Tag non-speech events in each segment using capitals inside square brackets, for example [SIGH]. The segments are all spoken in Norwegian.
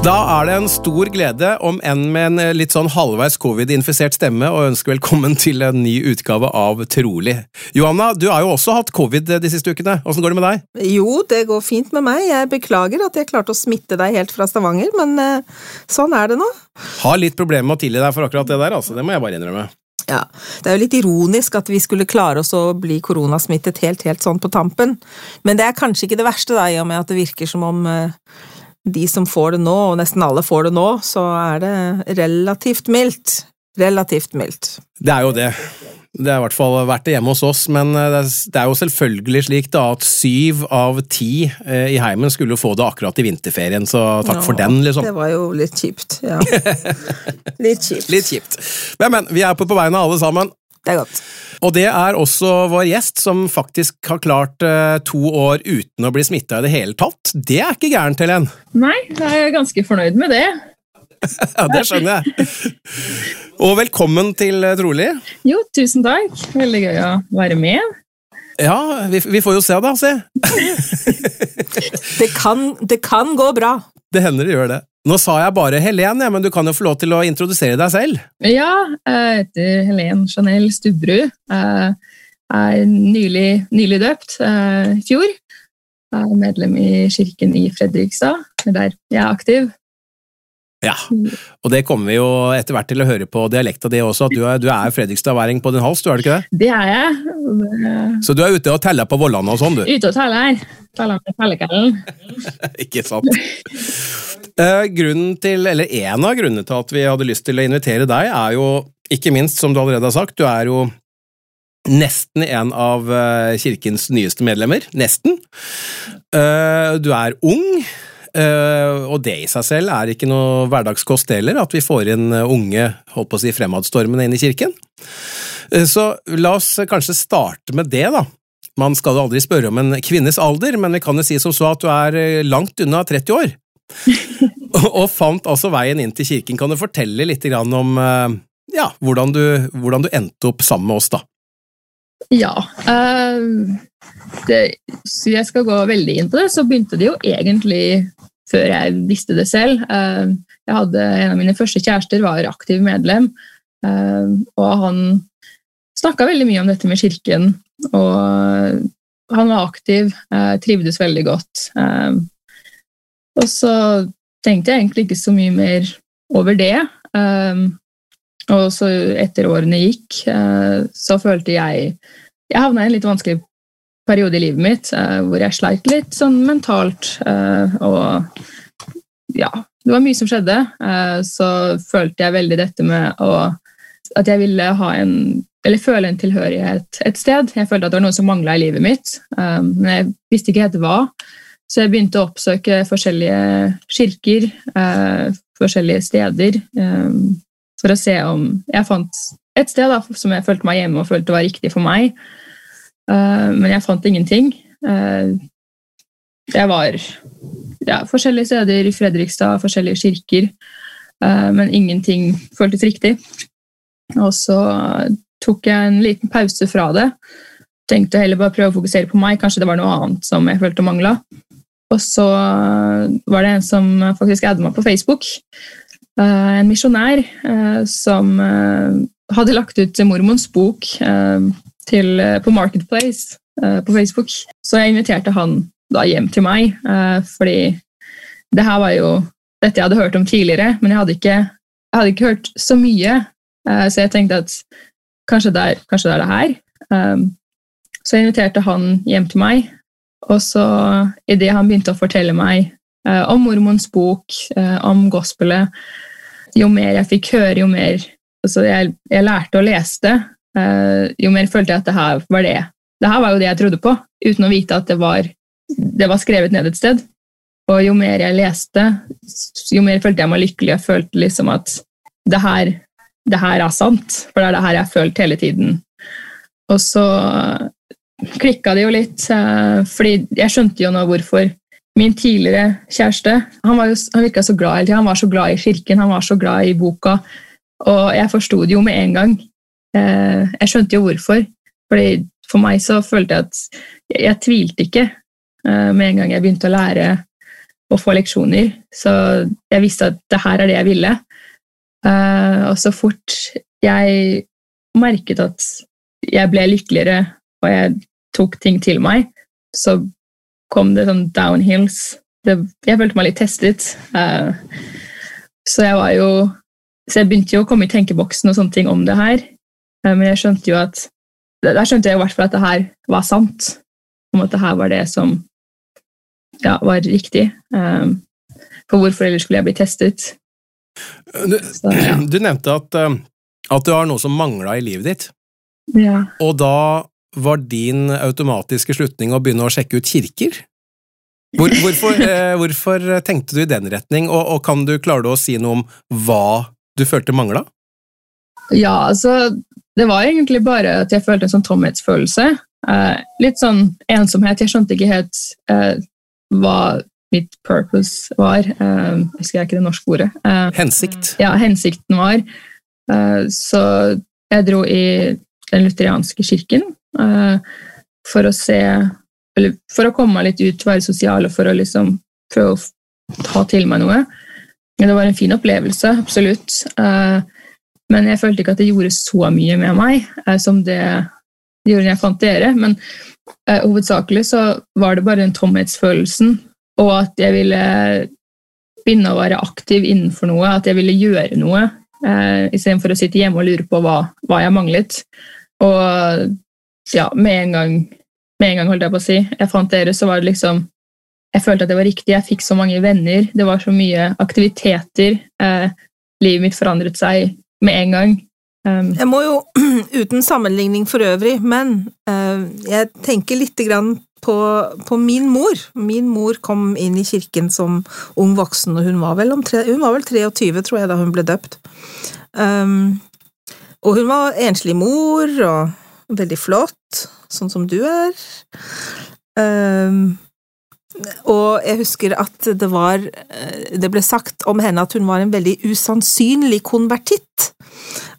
Da er det en stor glede, om enn med en litt sånn halvveis covid-infisert stemme, å ønske velkommen til en ny utgave av Trolig. Johanna, du har jo også hatt covid de siste ukene. Åssen går det med deg? Jo, det går fint med meg. Jeg beklager at jeg klarte å smitte deg helt fra Stavanger, men eh, sånn er det nå. Har litt problemer med å tilgi deg for akkurat det der, altså. Det må jeg bare innrømme. Ja, Det er jo litt ironisk at vi skulle klare oss å bli koronasmittet helt, helt sånn på tampen. Men det er kanskje ikke det verste, da, i og med at det virker som om eh, de som får det nå, og nesten alle får det nå, så er det relativt mildt. Relativt mildt. Det er jo det. Det har i hvert fall vært det hjemme hos oss, men eh, det er jo selvfølgelig slik da at syv av ti eh, i heimen skulle få det akkurat i vinterferien, så takk Ja, for den, liksom. Det var jo litt kjipt. Ja. [LAUGHS] Litt kjipt. Litt kjipt. Men, men, vi er på, på beina alle sammen. Det er godt. Og det er også vår gjest, som faktisk har klart uh, to år uten å bli smitta i det hele tatt. Det er ikke gærent, Helen. Nei, jeg er ganske fornøyd med det. [LAUGHS] Ja, det skjønner jeg. Og velkommen til eh, Trolig. Jo, tusen takk. Veldig gøy å være med. Ja, vi, vi får jo se, da. Se. Det kan, det kan gå bra. Det hender det gjør det. Nå sa jeg bare Helen, ja, men du kan jo få lov til å introdusere deg selv. Ja, jeg heter Helen Chanel Stubberud. Jeg er nylig, nylig døpt eh, i fjor. Jeg er medlem i kirken i Fredrikstad, det er der jeg er aktiv. Ja, og det kommer vi jo etter hvert til å høre på dialekta di også, at du er, du er fredrikstadværing på din hals, du er det ikke det? Det er jeg. Det Så du er ute og teller på vollene og sånn, du? Ute og teller. Teller med tellekallen. [LAUGHS] Ikke sant? Eh, grunnen til, eller En av grunnene til at vi hadde lyst til å invitere deg, er jo ikke minst, som du allerede har sagt, du er jo nesten en av eh, kirkens nyeste medlemmer. Nesten. Eh, du er ung. Eh, og det i seg selv er ikke noe hverdagskost heller, at vi får inn eh, unge holdt på å si, fremadstormende inn i kirken. Eh, Så la oss kanskje starte med det, da. Man skal jo aldri spørre om en kvinnes alder, men vi kan jo si som så at du er langt unna 30 år. [LAUGHS] og, fant altså veien inn til kirken. Kan du fortelle litt om ja, hvordan, du, hvordan du endte opp sammen med oss, da? Ja. Øh, det, så jeg skal gå veldig inn på det, så begynte det jo egentlig før jeg visste det selv. Eh, jeg hadde En av mine første kjærester var aktiv medlem, eh, og han snakka veldig mye om dette med kirken. Og han var aktiv, eh, trivdes veldig godt. Og så tenkte jeg egentlig ikke så mye mer over det. Og så etter årene gikk, så følte jeg Jeg havna i en litt vanskelig periode i livet mitt eh, hvor jeg sleit litt sånn mentalt. eh, Og ja, det var mye som skjedde. eh, Så følte jeg veldig dette med å At jeg ville ha en Eller føle en tilhørighet et sted. Jeg følte at det var noe som mangla i livet mitt, men jeg visste ikke helt hva. Så jeg begynte å oppsøke forskjellige kirker, forskjellige steder, for å se om jeg fant et sted da, som jeg følte meg hjemme og følte var riktig for meg. Eh, men jeg fant ingenting. Eh, jeg var ja, forskjellige steder i Fredrikstad, forskjellige kirker, eh, men ingenting føltes riktig. Og så tok jeg en liten pause fra det. Tenkte heller bare prøve å fokusere på meg. Kanskje det var noe annet som jeg følte mangla. Og så var det en som faktisk adda meg på Facebook. En misjonær som hadde lagt ut mormons bok til, eh, på Marketplace eh, på Facebook. Så jeg inviterte han da hjem til meg, eh, fordi det her var jo dette jeg hadde hørt om tidligere, men jeg hadde ikke, jeg hadde ikke hørt så mye. Så jeg tenkte at kanskje det er, kanskje det, er det her. Um, så jeg inviterte han hjem til meg, og så idet han begynte å fortelle meg om mormons bok, om gospelet, jo mer jeg fikk høre, jo mer altså jeg, jeg lærte å lese det, jo mer følte jeg at det her var det. Det her var jo det jeg trodde på, uten å vite at det var, det var skrevet ned et sted. Og jo mer jeg leste, jo mer følte jeg meg lykkelig. Jeg følte liksom at det her, det her er sant, for det er det her jeg har følt hele tiden. Og så klikka det jo litt, eh, fordi jeg skjønte jo nå hvorfor min tidligere kjæreste Han, var jo, han virka så glad hele tida. Han var så glad i kirken, han var så glad i boka. Og jeg forsto det jo med en gang. Eh, jeg skjønte jo hvorfor. Fordi For meg så følte jeg at jeg, jeg tvilte ikke eh, med en gang jeg begynte å lære å få leksjoner. Så jeg visste at det her er det jeg ville. Og så fort jeg merket at jeg ble lykkeligere og jeg tok ting til meg, så kom det sånn downhills. Det, jeg følte meg litt testet. Så jeg var jo Så jeg begynte jo å komme i tenkeboksen og sånne ting om det her, men jeg skjønte jo at Der skjønte jeg i hvert fall at det her var sant. Om at det her var det som ja, var riktig. Uh, for hvorfor ellers skulle jeg bli testet? Du, så, ja. [CLEARS THROAT] du nevnte at, at du har noe som mangla i livet ditt. Ja. Og da var din automatiske slutning å begynne å sjekke ut kirker? Hvor, hvorfor, [LAUGHS] eh, hvorfor, tenkte du i den retning, og, og, kan du klare å si noe om hva du følte mangla? Ja, altså Det var egentlig bare at jeg følte en sånn tomhetsfølelse. Eh, litt sånn ensomhet. Jeg skjønte ikke helt eh, hva mitt purpose var. Eh, jeg ikke det norske ordet. Eh, Hensikt? Ja, hensikten var. Eh, så jeg dro i den lutherianske kirken Eh, for å se Eller for å komme meg litt ut, være sosial og for å liksom prøve å ta til meg noe. Det var en fin opplevelse, absolutt. Eh, men jeg følte ikke at det gjorde så mye med meg eh, som det, gjorde når jeg fant dere. Men hovedsakelig så var det bare den tomhetsfølelsen, og at jeg ville begynne å være aktiv innenfor noe, at jeg ville gjøre noe, eh, istedenfor å sitte hjemme og lure på hva, hva jeg manglet. Og ja, med en gang med en gang, holdt jeg på å si. Jeg fant dere, så var det liksom Jeg følte at det var riktig. Jeg fikk så mange venner. Det var så mye aktiviteter. Eh, livet mitt forandret seg med en gang. Um, jeg må jo, [CLEARS THROAT] uten sammenligning for øvrig, men uh, jeg tenker lite grann på, på, min mor. Min mor kom inn i kirken som ung voksen, og hun var vel, tre, hun var vel 23, tror jeg, da hun ble døpt. Um, og hun var enslig mor, og Veldig flott, sånn som du er. Um, og jeg husker at det var Det ble sagt om henne at hun var en veldig usannsynlig konvertitt.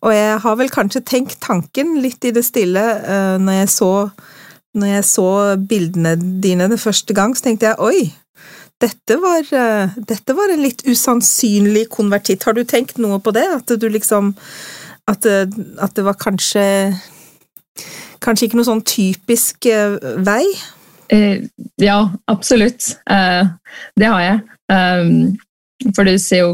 Og jeg har vel kanskje tenkt tanken litt i det stille uh, når jeg så når jeg så bildene dine den første gang, så tenkte jeg oi, dette var, uh, dette var en litt usannsynlig konvertitt. Har du tenkt noe på det? At du liksom At, at det var kanskje kanskje ikke noe sånn typisk eh, vei? Eh, ja, absolutt. Eh, det har jeg. Um, for du ser jo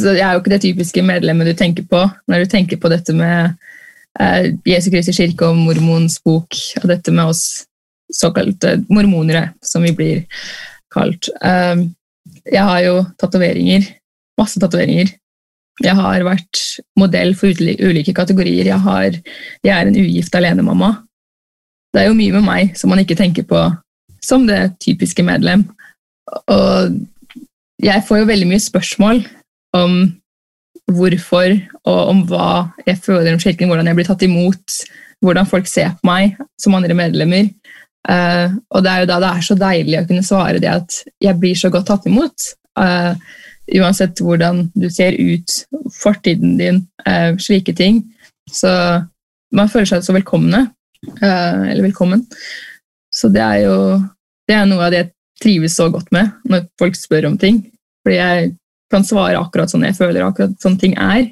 Jeg er jo ikke det typiske medlemmet du tenker på når du tenker på dette med Jesu Kristi kirke og mormons bok, og dette med oss såkalte mormonere, som vi blir kalt. Jeg har jo tatoveringer. Masse tatoveringer. Jeg har vært modell for ulike kategorier. Jeg, har, jeg er en ugift alenemamma. Det er jo mye med meg som man ikke tenker på som det typiske medlem. Og jeg får jo veldig mye spørsmål om hvorfor og om hva jeg føler om kirken, hvordan jeg blir tatt imot, hvordan folk ser på meg som andre medlemmer. Uh, og det er jo da det er så deilig å kunne svare det at jeg blir så godt tatt imot. Uh, uansett hvordan du ser ut, fortiden din, uh, slike ting. Så man føler seg så velkomne. Eh, eller velkommen. Så det er jo det er noe av det jeg trives så godt med når folk spør om ting. Fordi jeg kan svare akkurat sånn jeg føler akkurat sånn ting er.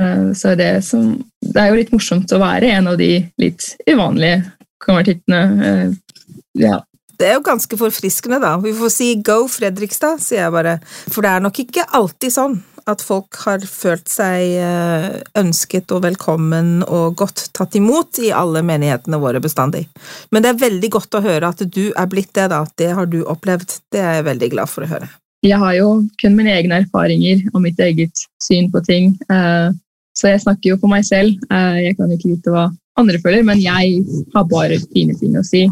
Eh, så det, som, det er jo litt morsomt å være en av de litt uvanlige konvertittene. Eh, ja, Det er jo ganske forfriskende, da. Vi får si go Fredrikstad, sier jeg bare. For det er nok ikke alltid sånn at folk har følt seg eh, ønsket og velkommen og godt tatt imot i alle menighetene våre bestandig. Men det er veldig godt å høre at du er blitt det, da. Det har du opplevd. Det er jeg veldig glad for å høre. Jeg har jo kun mine egne erfaringer og mitt eget syn på ting. Eh, så jeg snakker jo for meg selv. Eh, jeg kan ikke vite hva andre føler, men jeg har bare fine ting å si.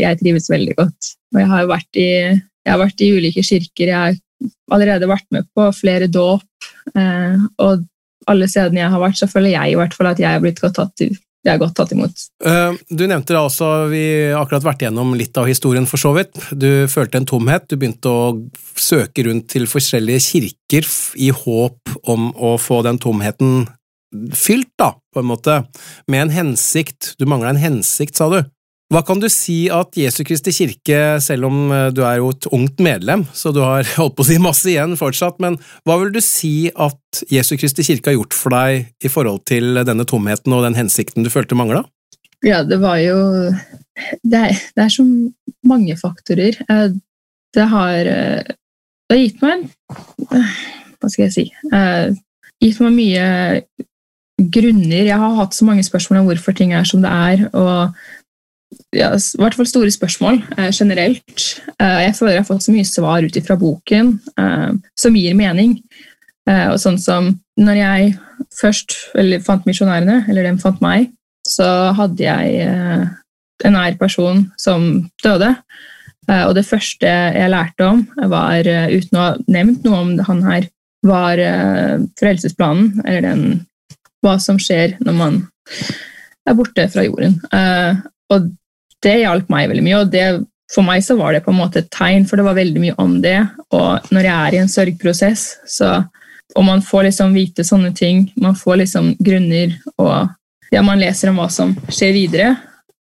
Jeg trives veldig godt. Og jeg har vært i, har vært i ulike kirker. Jeg har allerede vært med på flere dåp. Eh, og alle stedene jeg har vært, så føler jeg i hvert fall at jeg har blitt godt tatt, er godt tatt imot. Eh, du nevnte da også, vi har akkurat vært gjennom litt av historien for så vidt. Du følte en tomhet, du begynte å søke rundt til forskjellige kirker i håp om å få den tomheten fylt, da, på en måte, med en hensikt. Du mangla en hensikt, sa du. Hva kan du si at Jesu Kristi kirke, selv om eh, du er jo et ungt medlem, så du har [LAUGHS] holdt på å si masse igjen fortsatt, men hva vil du si at Jesu Kristi kirke har gjort for deg i forhold til denne tomheten og den hensikten du følte mangla? Ja, det var jo det er, det er, så mange faktorer. Eh, det har, eh, det har gitt meg Hva skal jeg si? Gitt meg mye grunner. Jeg har hatt så mange spørsmål om hvorfor ting er som det er. og ja, i hvert fall store spørsmål eh, generelt. Eh, jeg føler jeg har fått så mye svar ut fra boken eh, som gir mening. Eh, og sånn som når jeg først fant misjonærene, eller de fant meg, så hadde jeg eh, en nær person som døde. Og det første jeg lærte om, var, uten å ha nevnt noe om han her, var frelsesplanen, eller den hva som skjer når man er borte fra jorden. Og det hjalp meg veldig mye, og det, for meg så var det på en måte et tegn, for det var veldig mye om det. Og når jeg er i en sørgprosess, så og man får liksom vite sånne ting, man får liksom grunner, og ja, man leser om hva som skjer videre,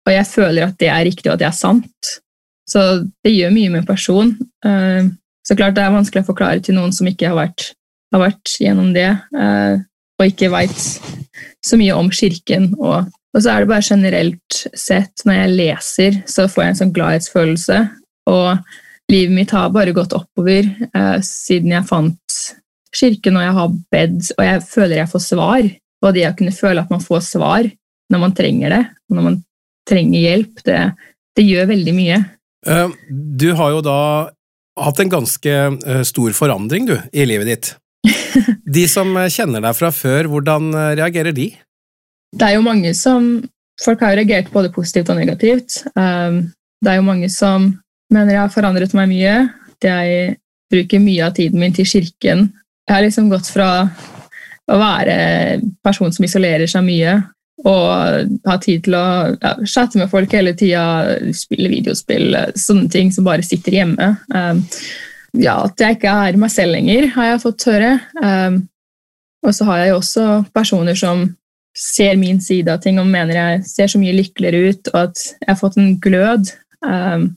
og jeg føler at det er riktig, og at det er sant. Så det gjør mye med en person. Uh, så klart det er vanskelig å forklare til noen som ikke har vært, har vært gjennom det. Uh, og ikke veit så mye om kirken. Og, og, så er det bare generelt sett, når jeg leser, så får jeg en sånn gladhetsfølelse. Og livet mitt har bare gått oppover eh, siden jeg fant kirken og jeg har bedt, og jeg føler jeg får svar. Og det å kunne føle at man får svar når man trenger det, når man trenger hjelp, det, det gjør veldig mye. Eh, du har jo da hatt en ganske eh, stor forandring du, i livet ditt. [LAUGHS] De som kjenner deg fra før, hvordan reagerer de? Det er jo mange som Folk har jo reagert både positivt og negativt. Um, det er jo mange som mener jeg har forandret meg mye. Jeg bruker mye av tiden min til kirken. Jeg har liksom gått fra å være person som isolerer seg mye, og ha tid til å ja, chatte med folk hele tida, spille videospill, sånne ting som bare sitter hjemme. Um, ja, at jeg ikke er meg selv lenger, har jeg fått høre. Um, og så har jeg jo også personer som ser min side av ting og mener jeg ser så mye lykkeligere ut, og at jeg har fått en glød. Um,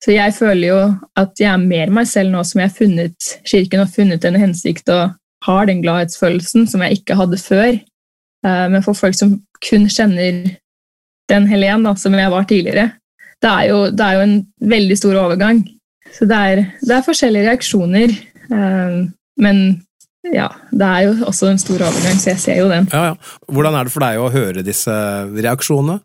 så jeg føler jo at jeg er mer meg selv nå som jeg har funnet kirken og funnet en hensikt og har den gladhetsfølelsen som jeg ikke hadde før. Uh, men for folk som kun kjenner den Helen da, som jeg var tidligere, det er, jo, det er jo en veldig stor overgang. Så det er, det er forskjellige reaksjoner. Uh, men ja, det er jo også en stor overgang, så jeg ser jo den. Ja, ja. Hvordan er det for deg å høre disse reaksjonene?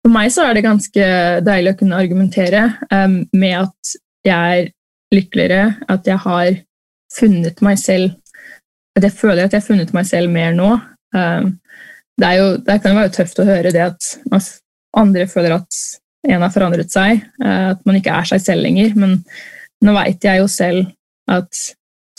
For meg så er det ganske deilig å kunne argumentere um, med at jeg er lykkeligere, at jeg har funnet meg selv At jeg føler at jeg har funnet meg selv mer nå. Um, det, jo, det, kan jo være tøft å høre det at andre føler at en har forandret seg, eh, at man ikke er seg selv lenger. Men nå veit jeg jo selv at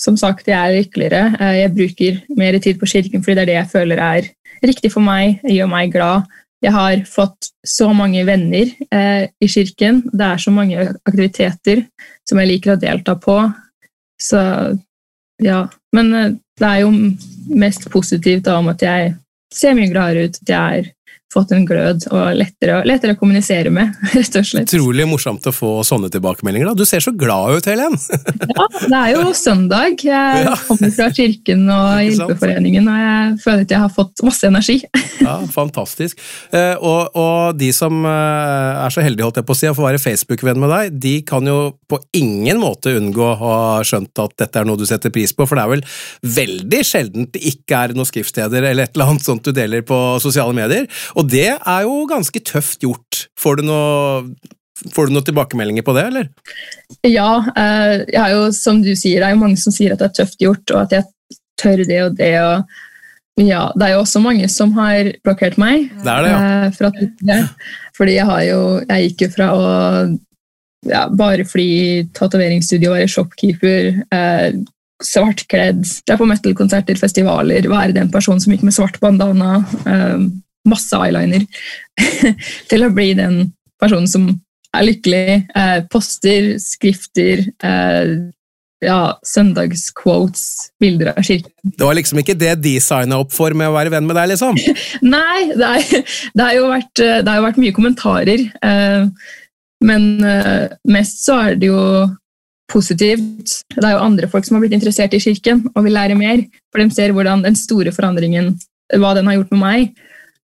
som sagt, jeg er lykkeligere. Eh, jeg bruker mer tid på kirken fordi det er det jeg føler er riktig for meg, gjør meg glad. Jeg har fått så mange venner eh, i kirken. Det er så mange aktiviteter som jeg liker å delta på. Så ja. Men eh, det er jo mest positivt da, om at jeg ser mye gladere ut, at jeg er fått en glød og lettere, lettere, å kommunisere med, [LAUGHS] rett og slett. Utrolig morsomt å få sånne tilbakemeldinger. da. Du ser så glad ut, Helen! [LAUGHS] ja, det er jo søndag. Jeg ja. kommer fra kirken og Hjelpeforeningen, og jeg føler at jeg har fått masse energi. [LAUGHS] ja, Fantastisk. Eh, og, og, de som eh, er så heldige holdt jeg på å si, å få være Facebook-venn med deg, de kan jo på ingen måte unngå å ha skjønt at dette er noe du setter pris på, for det er vel veldig sjeldent det ikke er noen skriftsteder eller et eller annet sånt du deler på sosiale medier. Og det er jo ganske tøft gjort. Får du noe Får du noen tilbakemeldinger på det, eller? Ja, eh, jeg har jo, som du sier, det er jo mange som sier at det er tøft gjort, og at jeg tør det og det. og ja, Det er jo også mange som har blokkert meg. Det er det, ja. For at, fordi jeg har jo Jeg gikk jo fra å ja, bare fly tatoveringsstudio, være shopkeeper, eh, svartkledd, dra på metal-konserter, festivaler, være den personen som gikk med svart bandana, eh, masse eyeliner, [LAUGHS] til å bli den personen som er lykkelig, eh, poster skrifter, eh, ja, søndagsquotes, bilder av kirken. Det var liksom ikke det de signa opp for med å være venn med deg, liksom? [LAUGHS] Nei, det, er, det, har vært, det har jo vært mye kommentarer. Eh, men eh, mest så er det jo positivt. Det er jo andre folk som har blitt interessert i kirken og vil lære mer. For de ser hvordan den store forandringen, hva den har gjort med meg.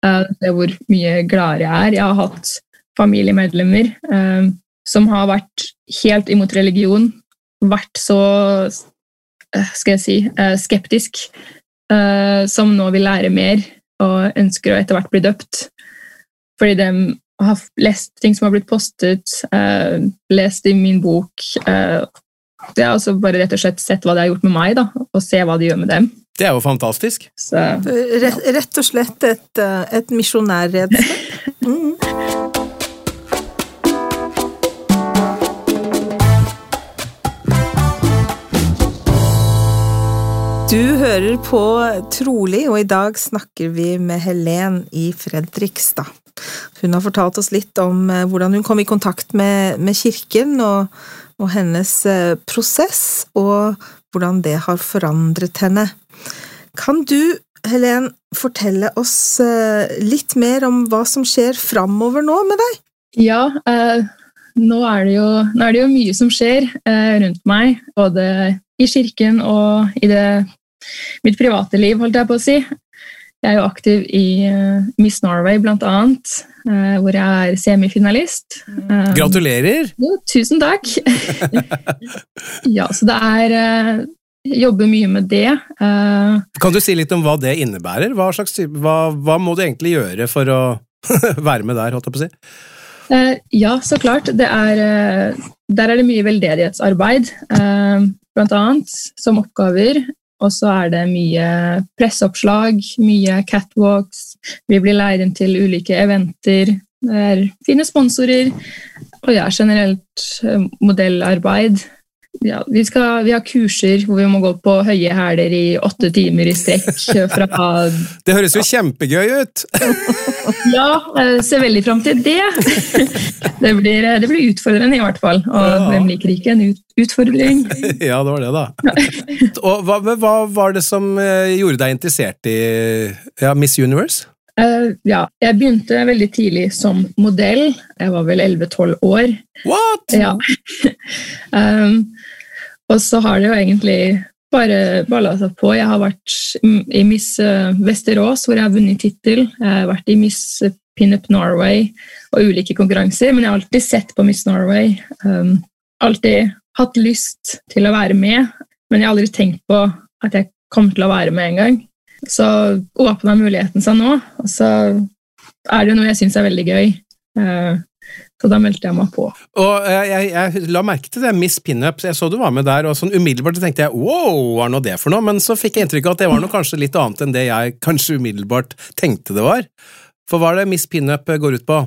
Uh, se hvor mye gladere jeg er. Jeg har hatt familiemedlemmer uh, som har vært helt imot religion. Vært så uh, skal jeg si, skeptisk. som nå vil lære mer og ønsker å etter hvert bli døpt. Fordi de har lest ting som har blitt postet, lest i min bok. Jeg har også bare rett og slett sett hva det har gjort med meg, da, og se hva det gjør med dem. Det er jo fantastisk. Rett, rett, og slett et, eh, et misjonærredskap. [LAUGHS] Mm. Du hører på Trolig, og i dag snakker vi med Helen i Fredrikstad. Hun har fortalt oss litt om eh, hvordan hun kom i kontakt med, med kirken, og, og, hennes eh, prosess, og hvordan det har forandret henne. Kan du, Helen, fortelle oss eh, litt mer om hva som skjer framover nå med deg? Ja, eh, nå, er jo, nå, er det jo, mye som skjer eh, rundt meg, både i kirken og i det, mitt private liv, holdt jeg på å si. Jeg er jo aktiv i uh, Miss Norway, blant annet, uh, hvor jeg er semifinalist. Um, Gratulerer! Jo, tusen takk! [LAUGHS] ja, så det er Jeg Jobber mye med det. kan du si litt om hva det innebærer? Hva, slags, hva, hva må du egentlig gjøre for å [LAUGHS] være med der, holdt jeg på å si? ja, så klart. Er, der er det mye veldedighetsarbeid, blant annet, som oppgaver. Og så er det mye presseoppslag, mye catwalks. Vi blir leid inn til ulike eventer. Det er fine sponsorer. Og ja, generelt eh, modellarbeid ja, vi, skal, vi, har kurser hvor vi må gå på høye hæler i åtte timer i strekk. Fra, det høres jo kjempegøy ut! [LAUGHS] ja, ser veldig fram til det. [LAUGHS] Det blir, det blir, utfordrende, i hvert fall. Og ja. hvem liker ikke en ut, utfordring? [LAUGHS] ja, det var det, da. Og hva, hva, var det som eh, gjorde deg interessert i ja, Miss Universe? Uh, ja, jeg begynte veldig tidlig som modell. Jeg var vel 11-12 år. What?! Ja. [LAUGHS] um, og så har det jo egentlig bare balla seg på. Jeg har vært i Miss eh, Vesterås, hvor jeg har vunnet tittel. Jeg har vært i Miss Pinup Norway og ulike konkurranser, men jeg har alltid sett på Miss Norway. Um, alltid hatt lyst til å være med, men jeg har aldri tenkt på at jeg kom til å være med en gang. Så åpna muligheten seg nå, og så er det jo noe jeg syns er veldig gøy. Uh, så da meldte jeg meg på. Og jeg, jeg, jeg la merke til det, Miss Pinup. Jeg så du var med der, og sånn umiddelbart tenkte jeg wow, hva er nå det for noe? Men så fikk jeg inntrykk av at det var noe kanskje litt annet enn det jeg kanskje umiddelbart tenkte det var. For hva er det Miss Pinup går ut på?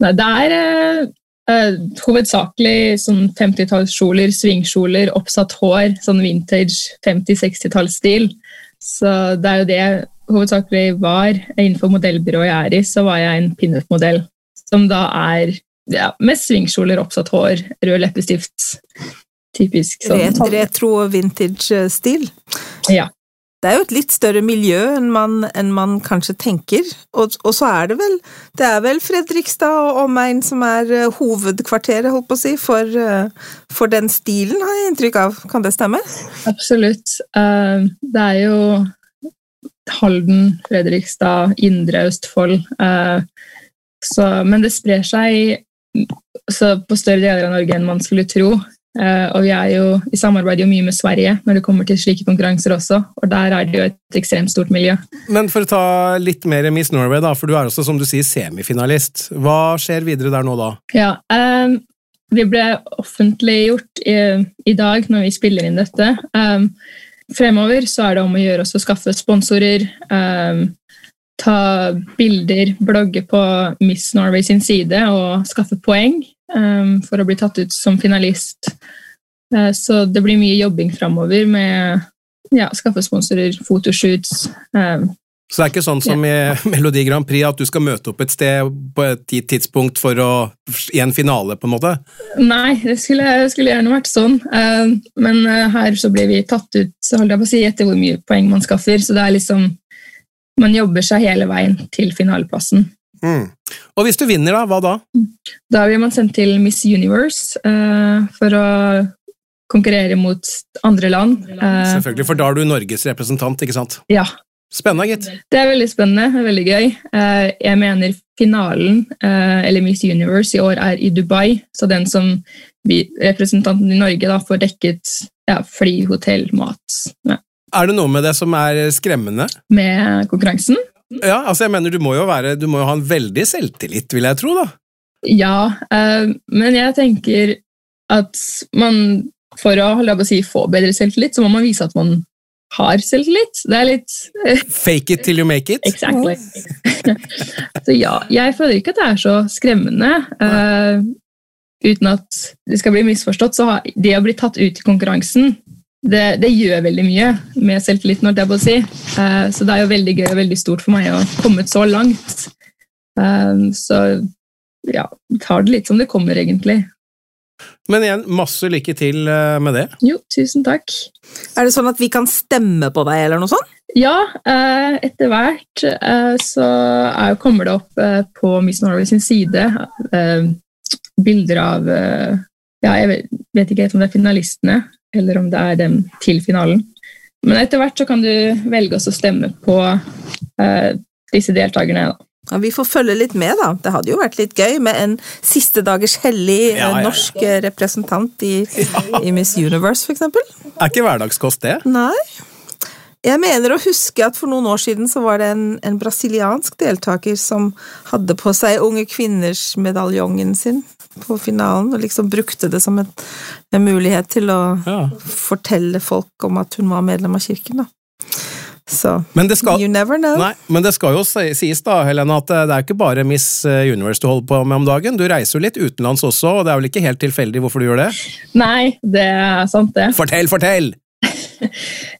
Nei, det er eh, eh hovedsakelig sånn 50-tallskjoler, svingkjoler, oppsatt hår, sånn vintage 50-60-tallsstil. Så det er jo det jeg hovedsakelig var. Innenfor modellbyrået jeg er i, så var jeg en pinup-modell som da er ja, med svingkjoler, oppsatt hår, rød leppestift. Typisk sånn. Retro vintage-stil. Ja. Det er jo et litt større miljø enn man, enn man kanskje tenker. Og, og, så er det vel det er vel Fredrikstad og omegn som er uh, hovedkvarteret, holdt på å si, for, uh, for, den stilen, har jeg inntrykk av. Kan det stemme? Absolutt. Uh, det er jo Halden, Fredrikstad, Indre Østfold. Så, men det sprer seg på større deler av Norge enn man skulle tro. Uh, og vi er jo i samarbeid jo mye med Sverige når det kommer til slike konkurranser også. Og der er det jo et ekstremt stort miljø. Men for å ta litt mer Miss Norway, da, for du er også som du sier semifinalist. Hva skjer videre der nå da? Ja, um, Det ble offentliggjort i, i, dag når vi spiller inn dette. Um, fremover så er det om å gjøre oss å skaffe sponsorer. Um, ta bilder, blogge på Miss Norway sin side og skaffe poeng for å bli tatt ut som finalist. Uh, så det blir mye jobbing framover med ja, skaffe sponsorer, fotoshoots. Um, så det er ikke sånn som ja. i [LAUGHS] Melodi Grand Prix at du skal møte opp et sted på et tidspunkt for å, i en finale, på en måte? Nei, det skulle, skulle gjerne vært sånn. Uh, men uh, her så blir vi tatt ut så holdt jeg på å si, etter hvor mye poeng man skaffer. Så det er liksom Man jobber seg hele veien til finaleplassen. Mm. Og hvis du vinner, da, hva da? Da blir man sendt til Miss Universe uh, for å konkurrere mot andre land. Uh, Selvfølgelig, for da er du Norges representant, ikke sant? Ja. Spennende, gitt. Det er veldig spennende. det er veldig gøy. Uh, jeg mener finalen, eller Miss Universe, i år er i Dubai. Så den som vi, representanten i Norge da, får dekket ja, fly, hotell, mat. Ja. Er det noe med det som er skremmende? Med konkurransen? Ja, altså jeg mener du må jo, være, du må jo ha en veldig selvtillit, vil jeg tro, da. Ja, eh, men jeg tenker at man for å, å si, få bedre selvtillit, så må man vise at man har selvtillit. Det er litt uh, Fake it till you make it? Exactly. så ja, jeg føler ikke at det er så skremmende. Uh, uten at det skal bli misforstått, så har det å bli tatt ut i konkurransen det, det, gjør veldig mye med selvtilliten. jeg på å si. Uh, så det er jo veldig gøy og veldig stort for meg å ha kommet så langt. Uh, så ja, tar det litt som det kommer, egentlig. Men igjen, masse lykke til eh, med det. Jo, tusen takk. Er det sånn at vi kan stemme på deg, eller noe sånt? Ja, uh, etter hvert så er, kommer det opp på Miss Norway sin side bilder av ja, Jeg vet, vet ikke helt om det er finalistene, eller om det er dem til finalen. Men etter hvert så kan du velge å stemme på uh, disse deltakerne. Da. Ja, vi får følge litt med, da. Det hadde jo vært litt gøy med en siste dagers hellig ja, ja, norsk representant i, i Miss Universe, f.eks. Er ikke hverdagskost, det? Nei. Jeg mener å huske at for noen år siden så var det en, en brasiliansk deltaker som hadde på seg Unge kvinners medaljongen sin på finalen, og liksom brukte det som en, en mulighet til å ja. fortelle folk om at hun var medlem av kirken. da. Så skal, you never know. Nei, men det skal jo sies da, Helene, at det er ikke bare Miss Universe du holder på med om dagen. Du reiser jo litt utenlands også, og det er vel ikke helt tilfeldig hvorfor du gjør det? Nei, det er sant, det. [LAUGHS] Fortell, fortell!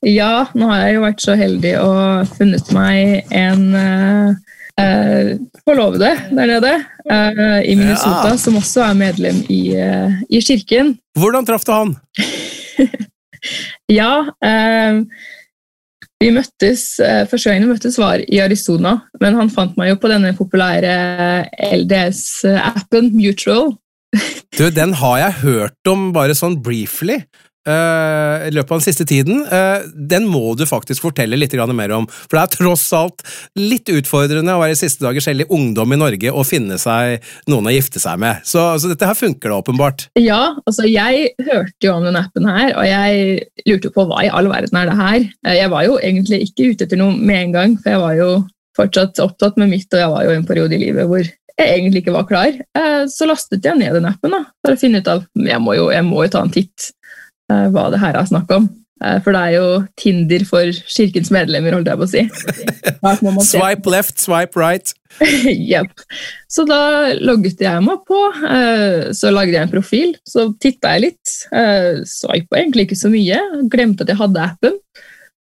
ja, nå har jeg jo vært så heldig og funnet meg en uh, uh, forlovede der nede uh, i Minnesota, ja. som også er medlem i, uh, i kirken. Hvordan traff du han? [LAUGHS] ja vi møttes, Første gangen vi møttes, var i Arizona, men han fant meg jo på denne populære LDS-appen Mutual. du, Den har jeg hørt om bare sånn briefly. Uh, i løpet av den siste tiden. Uh, den må du faktisk fortelle litt mer om. For det er tross alt litt utfordrende å være i siste dagers hellige ungdom i Norge og finne seg noen å gifte seg med. Så, altså, dette her funker da åpenbart. Ja, altså jeg hørte jo om denne appen her, og jeg lurte på hva i all verden er det her. Uh, jeg var jo egentlig ikke ute etter noe med en gang, for jeg var jo fortsatt opptatt med mitt, og jeg var jo i en periode i livet hvor jeg egentlig ikke var klar. Så lastet jeg ned den appen da, for å finne ut av jeg må jo, jeg må jo ta en titt Eh, hva det her er snakk om. Eh, for det er jo Tinder for kirkens medlemmer, holdt jeg på å si. swipe left, swipe right. [LAUGHS] Jepp. Så da logget jeg meg på. Eh, så lagde jeg en profil. Så titta jeg litt. Swipa egentlig ikke så mye. Glemte at jeg hadde appen.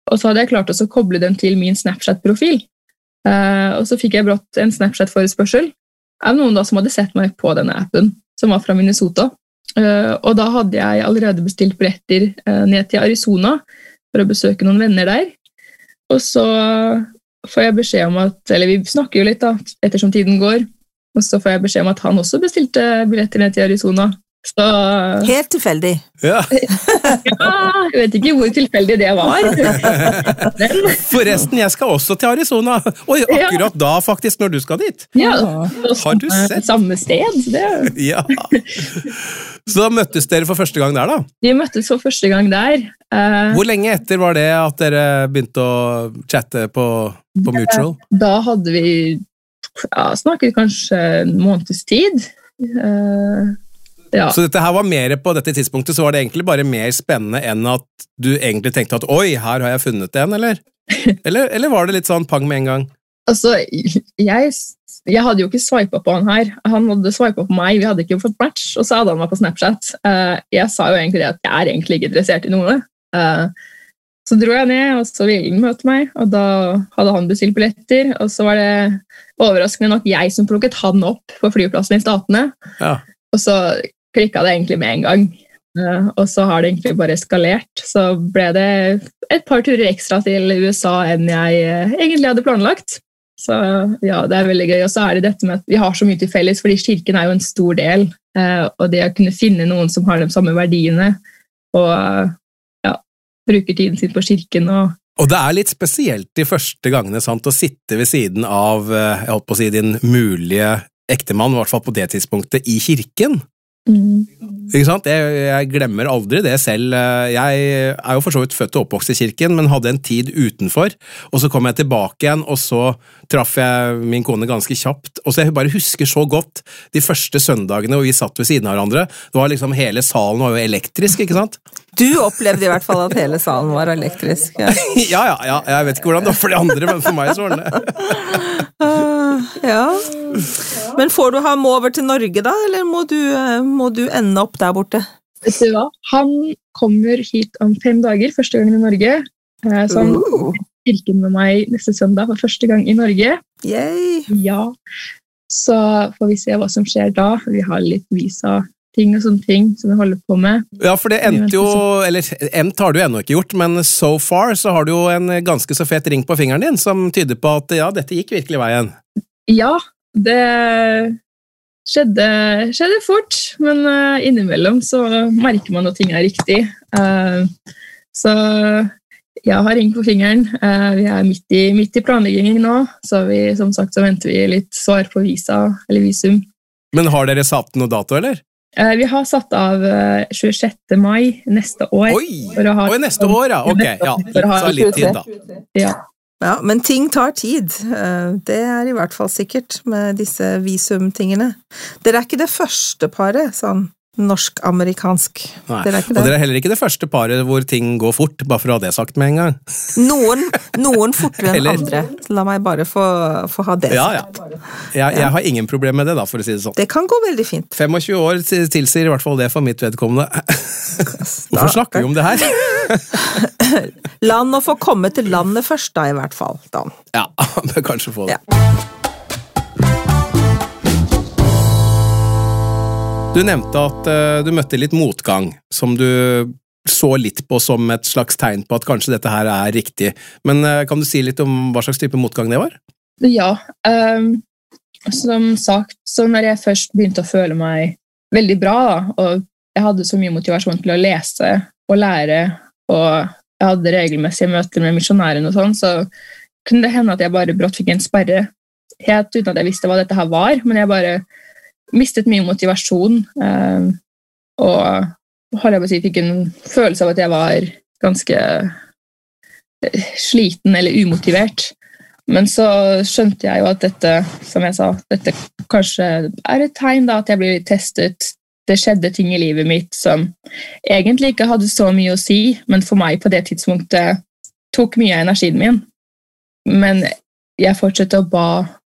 Og så hadde jeg klart å koble den til min Snapchat-profil. Og så fikk jeg brått en Snapchat-forespørsel av noen da som hadde sett meg på denne appen, som var fra Minnesota. Eh, og da hadde jeg allerede bestilt billetter eh, ned til Arizona for å besøke noen venner der. og så får jeg beskjed om at Eller vi snakker jo litt, da, ettersom tiden går. Og så får jeg beskjed om at han også bestilte billetter ned til Arizona. Så Helt tilfeldig. Ja. [LAUGHS] ja, jeg vet ikke hvor tilfeldig det var. Men, [LAUGHS] Forresten, jeg skal også til Arizona. Oi, akkurat da, faktisk, når du skal dit. ja, Har du sett? Samme sted. Ja. Så da møttes dere for første gang der, da? Vi møttes for første gang der. Eh, Hvor lenge etter var det at dere begynte å chatte på, på Mutual? Da hadde vi ja, snakket kanskje en måneds tid. Ja. Så dette her var mer på dette tidspunktet, så var det egentlig bare mer spennende enn at du egentlig tenkte at oi, her har jeg funnet en, eller? [LAUGHS] Eller, eller var det litt sånn pang med en gang? Altså, jeg, jeg hadde jo ikke swipa på han her. Han hadde swipa på meg, vi hadde ikke fått match, og så hadde han meg på Snapchat. Eh, jeg sa jo egentlig det at jeg er egentlig ikke interessert i noe. Eh, så dro jeg ned, og så ville han møte meg, og da hadde han bestilt billetter. Og så var det overraskende nok jeg som plukket han opp på flyplassen i Statene. Ja. Og så klikka det egentlig med en gang. Eh, og så har det egentlig bare eskalert. Så ble det et par turer ekstra til USA enn jeg eh, egentlig hadde planlagt. Så ja, det er veldig gøy. Og så er det dette med at vi har så mye til felles, fordi kirken er jo en stor del. eh, Og det å kunne finne noen som har de samme verdiene, og ja, bruker tiden sin på kirken og Og det er litt spesielt de første gangene sant, å sitte ved siden av jeg holdt å si, din mulige ektemann, i hvert fall på det tidspunktet, i kirken. Ikke sant? Jeg, jeg glemmer aldri det selv. Jeg er jo for så vidt født og oppvokst i kirken, men hadde en tid utenfor. Og så kom jeg tilbake igjen, og så traff jeg min kone ganske kjapt. Og så Jeg bare husker så godt de første søndagene, hvor vi satt ved siden av hverandre. Det var liksom Hele salen var jo elektrisk, ikke sant? Du opplevde i hvert fall at hele salen var elektrisk. Ja. [LAUGHS] Ja, ja, ja. Jeg vet ikke hvordan det var for de andre, men for meg så var det Ah, [LAUGHS] ja. Men får du ham over til Norge, da, eller må du, må du ende opp der borte? Vet du hva? Han kommer hit om fem dager, første gangen i Norge. Eh, Så han Uh, kirken med meg neste søndag for første gang i Norge. yay. Ja. Så får vi se hva som skjer da. Vi har litt visa-ting og sånne ting som jeg holder på med. Ja, for det endte jo Eller endt har du ennå ikke gjort, men so far så har du jo en ganske så fet ring på fingeren din som tyder på at ja, dette gikk virkelig veien. Ja, det skjedde, skjedde fort, men eh, innimellom så merker man at ting er riktig. Eh, så jeg har ring på fingeren. Eh, vi er midt i, midt i planleggingen nå, så vi, som sagt så venter vi litt svar på visa eller visum. Men har dere satt noe dato, eller? Eh, vi har satt av eh, 26. mai neste år. Oi! For å ha- Oi, neste år, ja. Ok, ja. [LAUGHS] Så litt tid, da. Ja. Ja, men ting tar tid. Eh, Det er i hvert fall sikkert med disse visumtingene. Dere er ikke det første paret, sånn norsk-amerikansk. Er ikke Og dere er heller ikke det første paret hvor ting går fort, bare for å ha det sagt med en gang. Noen, noen fortere enn andre. La meg bare få, få ha det. Ja, ja. Jeg, jeg har ingen problem med det, da, for å si det sånn. Det kan gå veldig fint. 25 år tilsier i hvert fall det for mitt vedkommende. Hvorfor snakker vi om det her? [LAUGHS] La nå få komme til landet først, da, i hvert fall. Dan. Ja, [LAUGHS] bør kanskje få det. Ja. Du nevnte at eh, du møtte litt motgang, som du så litt på som et slags tegn på at kanskje dette her er riktig. Men eh, kan du si litt om hva slags type motgang det var? Ja. Um, som sagt, så når jeg først begynte å føle meg veldig bra, da, og jeg hadde så mye motivasjon til å lese og lære, og jeg hadde regelmessige møter med misjonæren og sånn, så kunne det hende at jeg bare brått fikk en sperre, helt uten at jeg visste hva dette her var, men jeg bare mistet mye motivasjon, ehm, og holdt jeg på å si, fikk en følelse av at jeg var ganske eh, sliten eller umotivert. Men så skjønte jeg jo at dette, som jeg sa, dette kanskje er et tegn da at jeg blir testet. Det skjedde ting i livet mitt som egentlig ikke hadde så mye å si, men for meg på det tidspunktet tok mye av energien min. Men jeg fortsatte å ba,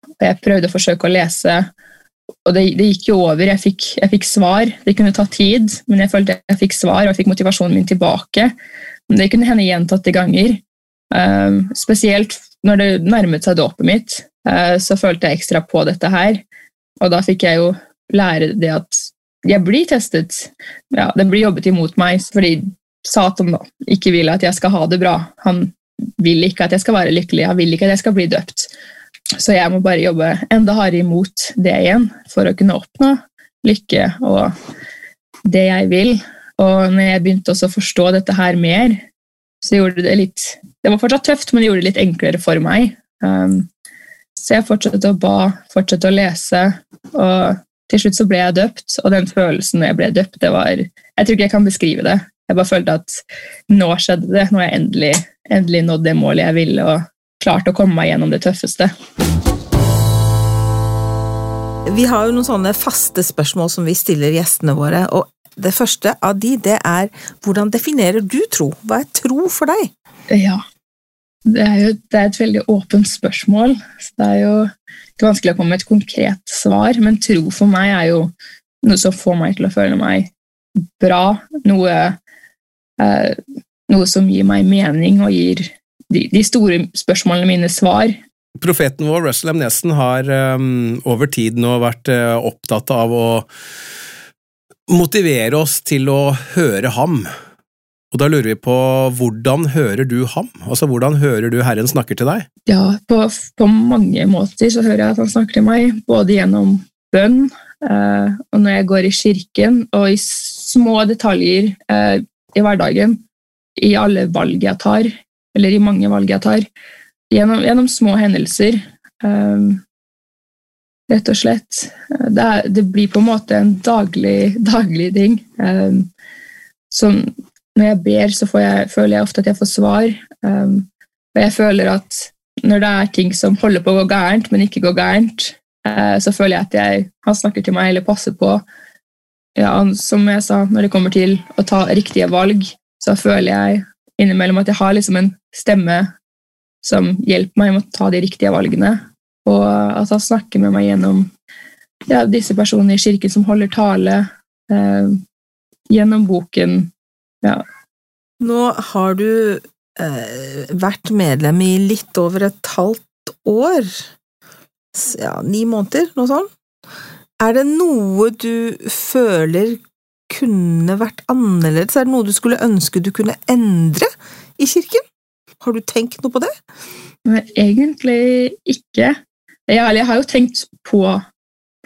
og jeg prøvde å forsøke å lese, og det, det gikk jo over. Jeg fikk, jeg fikk svar. Det kunne ta tid, men jeg følte jeg fikk svar, og jeg fikk motivasjonen min tilbake. Men det kunne hende gjentatte ganger. Um, spesielt når det nærmet seg dåpet mitt, uh, så følte jeg ekstra på dette her. Og da fikk jeg jo lære det at jeg blir testet. Ja, det blir jobbet imot meg fordi Satan da ikke vil at jeg skal ha det bra. Han vil ikke at jeg skal være lykkelig, han vil ikke at jeg skal bli døpt. Så jeg må bare jobbe enda hardere imot det igjen for å kunne oppnå lykke og det jeg vil. Og når jeg begynte også å forstå dette her mer, så gjorde det litt Det var fortsatt tøft, men det gjorde det litt enklere for meg. Um, så jeg fortsatte å ba, fortsatte å lese, og til slutt så ble jeg døpt. Og den følelsen når jeg ble døpt, det var Jeg tror ikke jeg kan beskrive det. Jeg bare følte at nå skjedde det. Nå har jeg endelig, endelig nådd det målet jeg ville, og klart å komme meg gjennom det tøffeste. Vi har jo noen sånne faste spørsmål som vi stiller gjestene våre, og det første av de, det er hvordan definerer du tro? Hva er tro for deg? Ja, det er jo det er et veldig åpent spørsmål. så Det er jo ikke vanskelig å komme med et konkret svar, men tro for meg er jo noe som får meg til å føle meg bra. Noe, eh, noe som gir meg mening og gir de, de store spørsmålene mine svar. Profeten vår, Russell M. Nessen, har um, over tid nå vært uh, opptatt av å motivere oss til å høre ham. Og da lurer vi på hvordan hører du ham? Altså hvordan hører du Herren snakker til deg? Ja, på, på mange måter så hører jeg at han snakker til meg, både gjennom bønn, eh, og når jeg går i kirken, og i små detaljer eh, i hverdagen, i alle valg jeg tar, eller i mange valg jeg tar, gjennom, gjennom små hendelser. Um, rett og slett. Det, er, det, blir på en måte en daglig, daglig ting. Um, som når jeg ber, så jeg, føler jeg ofte at jeg får svar. Um, og jeg føler at når det er ting som holder på å gå gærent, men ikke går gærent, uh, så føler jeg at jeg, han snakker til meg eller passer på. Ja, som jeg sa, når det kommer til å ta riktige valg, så føler jeg innimellom at jeg har liksom en stemme som hjelper meg med å ta de riktige valgene. Og at han snakker med meg gjennom ja, disse personene i kirken som holder tale, eh, gjennom boken ja. Nå har du eh, vært medlem i litt over et halvt år. Ja, ni måneder, noe sånt. Er det noe du føler kunne vært annerledes? Er det noe du skulle ønske du kunne endre i kirken? Har du tenkt noe på det? Men egentlig ikke. Jeg, jeg har jo tenkt på,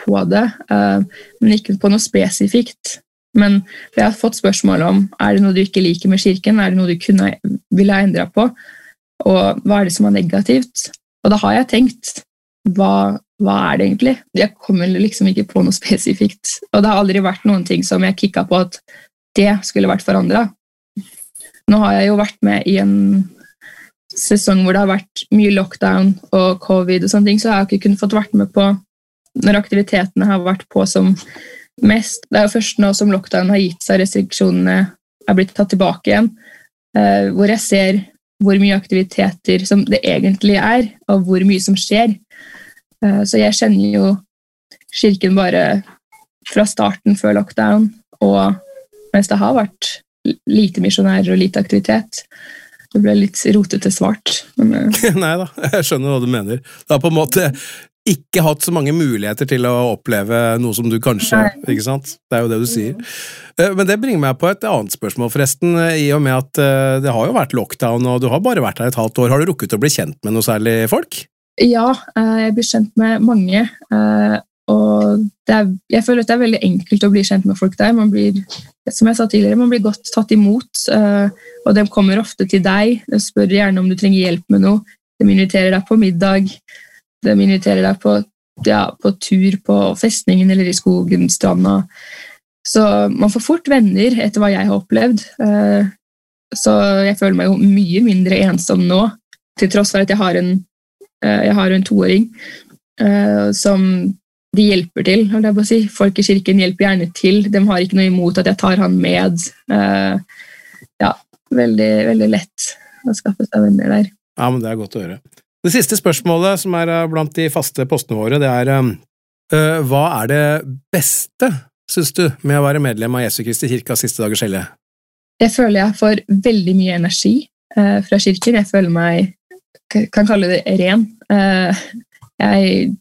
på det, uh, men ikke på noe spesifikt. Men jeg har fått spørsmål om er det noe du ikke liker med kirken, er det noe du kunne ville ha endra på, og hva er det som er negativt? Og da har jeg tenkt hva, hva er det egentlig? Jeg kommer liksom ikke på noe spesifikt. Og det har aldri vært noen ting som jeg kicka på at det skulle vært forandra. Nå har jeg jo vært med i en sesong hvor det har vært mye lockdown og covid, og sånne ting, så har jeg ikke kunnet fått vært med på når aktivitetene har vært på som mest. Det er jo først nå som lockdown har gitt seg, restriksjonene er blitt tatt tilbake igjen, eh, hvor jeg ser hvor mye aktiviteter som det egentlig er, og hvor mye som skjer. Eh, så jeg kjenner jo kirken bare fra starten før lockdown, og mens det har vært lite misjonærer og lite aktivitet. Det ble litt rotete svart. Men... Eh, [LAUGHS] Nei da, jeg skjønner hva du mener. Det har på en måte ikke hatt så mange muligheter til å oppleve noe som du kanskje ikke sant? Det er jo det du sier. Eh, men det bringer meg på et annet spørsmål, forresten. Eh, I og med at det har jo vært lockdown, og du har bare vært her et halvt år. Har du rukket å bli kjent med noe særlig folk? Ja, jeg blir kjent med mange. Er, jeg føler at det er veldig enkelt å bli kjent med folk der. Man blir, som jeg sa tidligere, man blir godt tatt imot, og de kommer ofte til deg. De spør gjerne om du trenger hjelp med noe. De inviterer deg på middag. De inviterer deg på, ja, på tur på festningen eller i skogen, stranda. Så man får fort venner etter hva jeg har opplevd. Eh, så jeg føler meg jo mye mindre ensom nå, til tross for at jeg har en, eh, jeg har en toåring eh, som de hjelper til. si. Folk i kirken hjelper gjerne til. De har ikke noe imot at jeg tar han med. Ja, veldig, veldig lett å skaffe seg venner der. Ja, men Det er godt å høre. Det siste spørsmålet, som er eh, blant de faste postene våre, det er uh, hva er det beste, syns du, med å være medlem av Jesu Kristi kirkas siste dagers hellige? Jeg føler jeg får veldig mye energi fra kirken. Jeg føler meg kan kalle det ren. Jeg,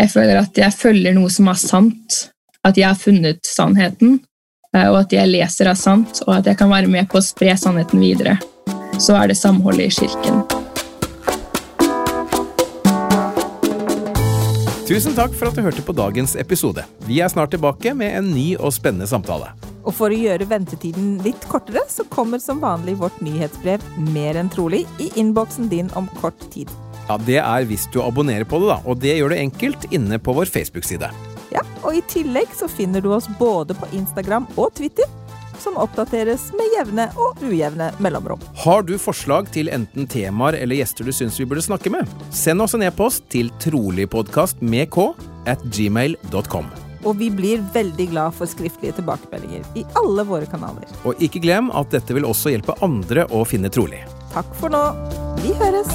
jeg føler at jeg følger noe som er sant. At jeg har funnet sannheten, eh, og at jeg leser av sant, og at jeg kan være med på å spre sannheten videre. Så er det samholdet i kirken. Tusen takk for at du hørte på dagens episode. Vi er snart tilbake med en ny og spennende samtale. Og for å gjøre ventetiden litt kortere, så kommer som vanlig vårt nyhetsbrev mer enn trolig i innboksen din om kort tid. Ja, Det er hvis du abonnerer på det, da, og det gjør du enkelt inne på vår Facebook-side. Ja, og i tillegg så finner du oss både på Instagram og Twitter, som oppdateres med jevne og ujevne mellomrom. Har du forslag til enten temaer eller gjester du syns vi burde snakke med? Send oss en e-post til troligpodkast med k at gmail.com. Og vi blir veldig glad for skriftlige tilbakemeldinger i alle våre kanaler. Og ikke glem at dette vil også hjelpe andre å finne trolig. Takk for nå. Vi høres!